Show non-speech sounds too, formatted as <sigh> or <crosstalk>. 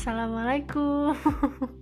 Assalamualaikum <laughs>